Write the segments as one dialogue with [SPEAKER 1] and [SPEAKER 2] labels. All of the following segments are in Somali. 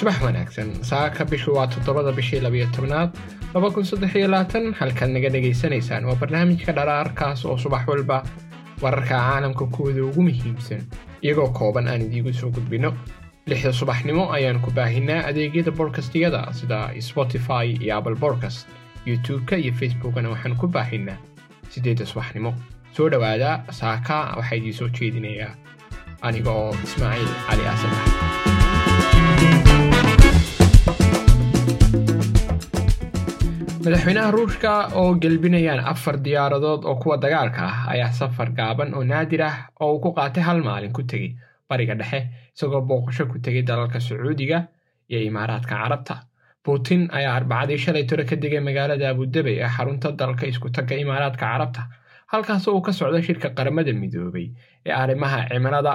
[SPEAKER 1] subax wanaagsan saaka bishu waa toddobada bishii labiyo tobnaad halkaad naga dhegaysanaysaan. Waa barnaamijka dharaarkaas oo subax walba wararka caalamka kuwada ugu muhiimsan. Iyagoo kooban aan idiigu soo gudbinno lixda subaxnimo ayaan ku baahinaa adeegyada bodkastiyada sida spotify iyo apple bodcast youtube-ka iyo facebookana waxaan ku baahinaa siddeedda subaxnimo. Soo dhowaada saaka waxaa idiin soo jeedinayaa aniga oo ismaaciil cali aasan ah madaxweynaha ruushka oo gelbinayaan afar diyaaradood oo kuwa dagaalka ah ayaa safar gaaban oo naadir ah oo uu ku qaatay hal maalin ku tegey bariga dhexe isagoo booqasho ku tegay dalalka sacuudiga iyo imaaraadka carabta. Putin ayaa arbacadii shalay tore ka degay magaalada abudabey ee xarunta dalka iskutagga imaaraadka carabta halkaasoo uu ka socdo shirka qaramada midoobay ee arrimaha cimilada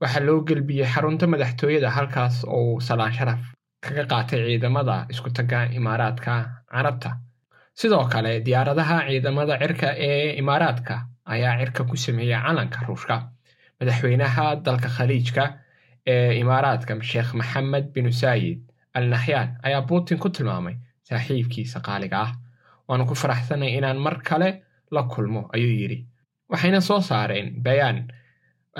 [SPEAKER 1] waxaa loo gelbiyey xarunta madaxtooyada halkaas oo uu salaan sharaf kaga qaatay ciidamada iskutagga imaaraadka carabta. Sidoo kale diyaaradaha ciidamada cirka ee imaaraadka ayaa cirka ku sameeyey calanka ruushka. Madaxweynaha dalka khaliijka ee imaaraadka sheekh maxamed binu saayid al naxyaan ayaa putin ku tilmaamay saaxiibkiisa qaaliga ah. Waanu ku faraxsanay inaan mar kale la kulmo ayuu yidhi. Waxayna soo saareen bayaan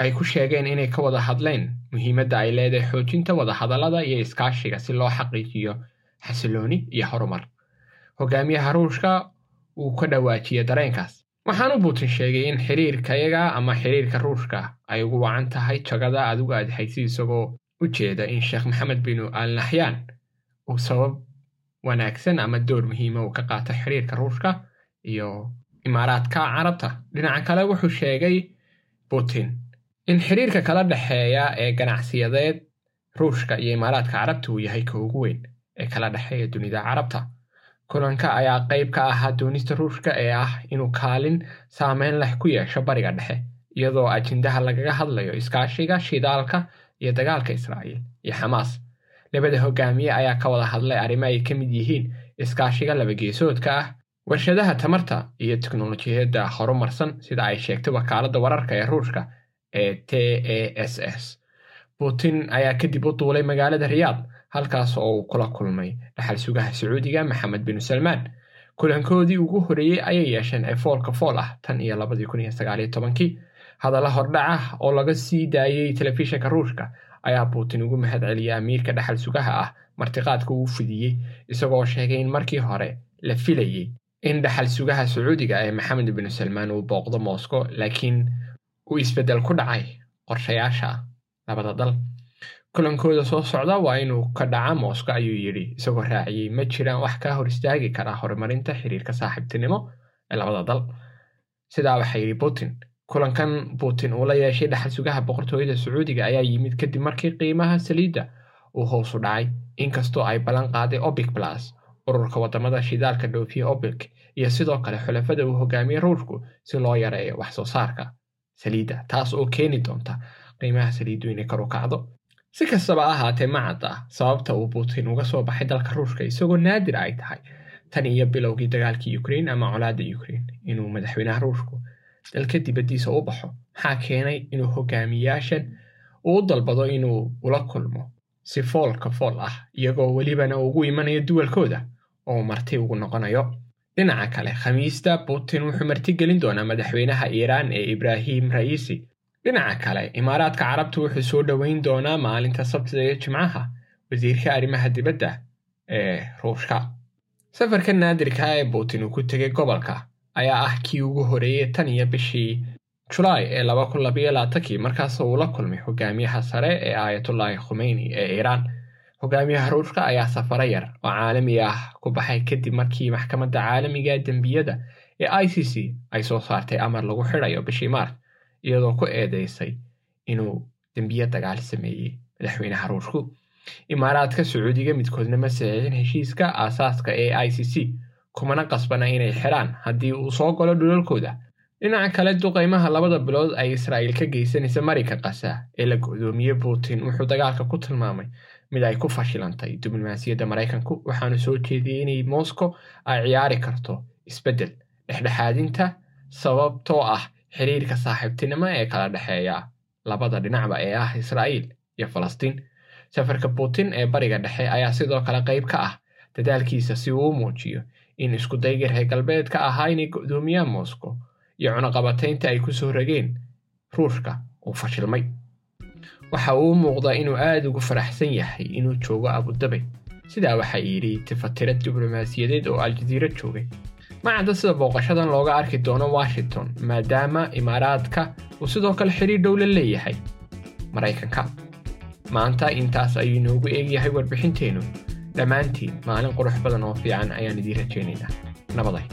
[SPEAKER 1] ay ku sheegeen inay ka wada hadleen muhiimadda ay leedahay xoojinta wadahadallada iyo iskaashiga si loo xaqiijiyo xasilooni iyo horumar. Hogaamiyaha ruushka uu ka dhawaajiye dareenkaas. Waxaanu putin sheegay in xiriirkayaga ama xiriirka ruushka ay ugu wacan tahay jagada adigu aad haysi isagoo u jeeda in sheekh maxamed binu al naxyaan uu sabab wanaagsan ama door muhiima uu ka qaato xiriirka ruushka iyo imaaraadka carabta. Dhinaca kale wuxuu sheegay putin in xiriirka kala dhexeeya ee ganacsiyadeed ruushka iyo imaaraadka carabta uu yahay ka ugu weyn ee kala dhexeeya dunida carabta. Kulanka ayaa qayb ka ahaa doonista ruushka ee ah inuu kaalin saameyn leh ku yeesho bariga dhexe iyadoo ajendaha lagaga hadlayo iskaashiga shidaalka iyo dagaalka israa'iil iyo xamaas. Labada hogaamiye ayaa ka wada hadlay arrimo ay ka mid yihiin iskaashiga labageesoodka ah warshadaha tamarta iyo teknolojiyadda horumarsan sida ay sheegtay wakaaladda wararka ee ruushka ee t a s s. Putin ayaa kadib u duulay magaalada riyaad halkaas oo uu kula kulmay dhaxal sugaha sacuudiga maxamed binu salmaan. Kulankoodii ugu horeeyey ayay yeesheen ee foolka fool ah tan iyo labadii kun iyo sagaaliyo tobankii. Hadalla hordhaca oo laga sii daayey telefishinka ruushka ayaa putin ugu mahad celiyay amiirka dhaxal sugaha ah martiqaadka uu fidiyey isagoo sheegay in markii hore la filayey in dhaxal sugaha sacuudiga ee maxamed binu salmaan uu booqdo moscow laakiin uu isbeddel ku dhacay qorshayaasha labada dal. Kulankooda soo socda waa inuu ka dhaca moscow ayuu yidhi isagoo raaciyey ma jiraan wax kaa hor istaagi kara horumarinta xiriirka saaxiibtinimo ee labada dal. Sidaa waxaa yidhi putin kulankan putin uu la yeeshay dhaxal sugaha boqortooyada sacuudiga ayaa yimid kadib markii qiimaha saliidda uu hoosu dhacay inkastoo ay ballan qaaday obic plus ururka waddamada shidaalka dhoofiya obic iyo sidoo kale xulafada uu hogaamiyey ruushku si loo yareeyo wax soo saarka saliidda taas oo keeni doonta qiimaha saliiddu inay kor u kacdo. Si kastaba ahaatee ma cadda sababta uu putin uga soo baxay dalka ruushka isagoo naadir ay tahay. Tan iyo bilowgii dagaalkii ukrein ama colaadda ukrein inuu madaxweynaha ruushku dalka dibaddiisa u baxo maxaa keenay inuu hogaamiyaashan uu dalbado inuu ula kulmo si foolka fool ah iyagoo welibana ugu imanayo duwalkooda oo marti ugu noqonayo dhinaca kale khamiista putin wuxuu martigelin doonaa madaxweynaha iiraan ee ibraahim ra'iisi dhinaca kale imaaraadka carabtu wuxuu soo dhoweyn doonaa maalinta sabtida iyo jimcaha wasiirka arrimaha dibadda ee ruushka. Safarka naadirka ee putin uu ku tegay gobolka ayaa ah kii ugu horeeyey tan iyo bishii julaay ee laba kun labayo markaas uu la kulmay hogaamiyaha sare ee aayatullaahi khumeyni ee iiraan hogaamiyaha ruushka ayaa safaro yar oo caalami ah ku baxay kadib markii maxkamadda caalamiga dembiyada ee i c c ay soo saartay amar lagu xidhayo bishii maarch iyadoo ku eedeysay inuu dembiye dagaal sameeyey madaxweynaha ruushku imaaraadka sacuudiga midkoodna ma saxiixin heshiiska aasaaska ee i c c kumana qasbana inay xidhaan haddii uu soo galo dhulalkooda. Dhinaca kale duqaymaha labada bilood ay israa'iil ka geysanaysa marinka kasa ee la go'doomiyey putin wuxuu dagaalka ku tilmaamay mid ay ku fashilantay diblomaasiyadda maraykanku waxaanu soo jeediyey inay moscow ay ciyaari karto isbeddel dhexdhexaadinta sababtoo ah xiriirka saaxiibtinimo ee kala dhexeeya labada dhinacba ee ah israa'iil iyo falastiin. Safarka putin ee bariga dhexe ayaa sidoo kale qayb ka ah dadaalkiisa si uu u muujiyo in iskudaygii reer galbeedka ahaa inay go'doomiyaan moscow iyo cunaqabataynta ay ku soo rageen ruushka uu fashilmay waxa uu muuqdaa inuu aada ugu faraxsan yahay inuu joogo abudabay sidaa waxaa yidhi tifatira diblomaasiyadeed oo aljaziira joogay. Ma cadda sida booqashadan looga arki doono washington maadaama imaaraadka uu sidoo kale xiriir dhow la leeyahay. Maraykanka maanta intaas ayuu inoogu eegyahay warbixinteennu dhammaantiin maalin qurux badan oo fiican ayaan idiin rajaynaynaa nabaday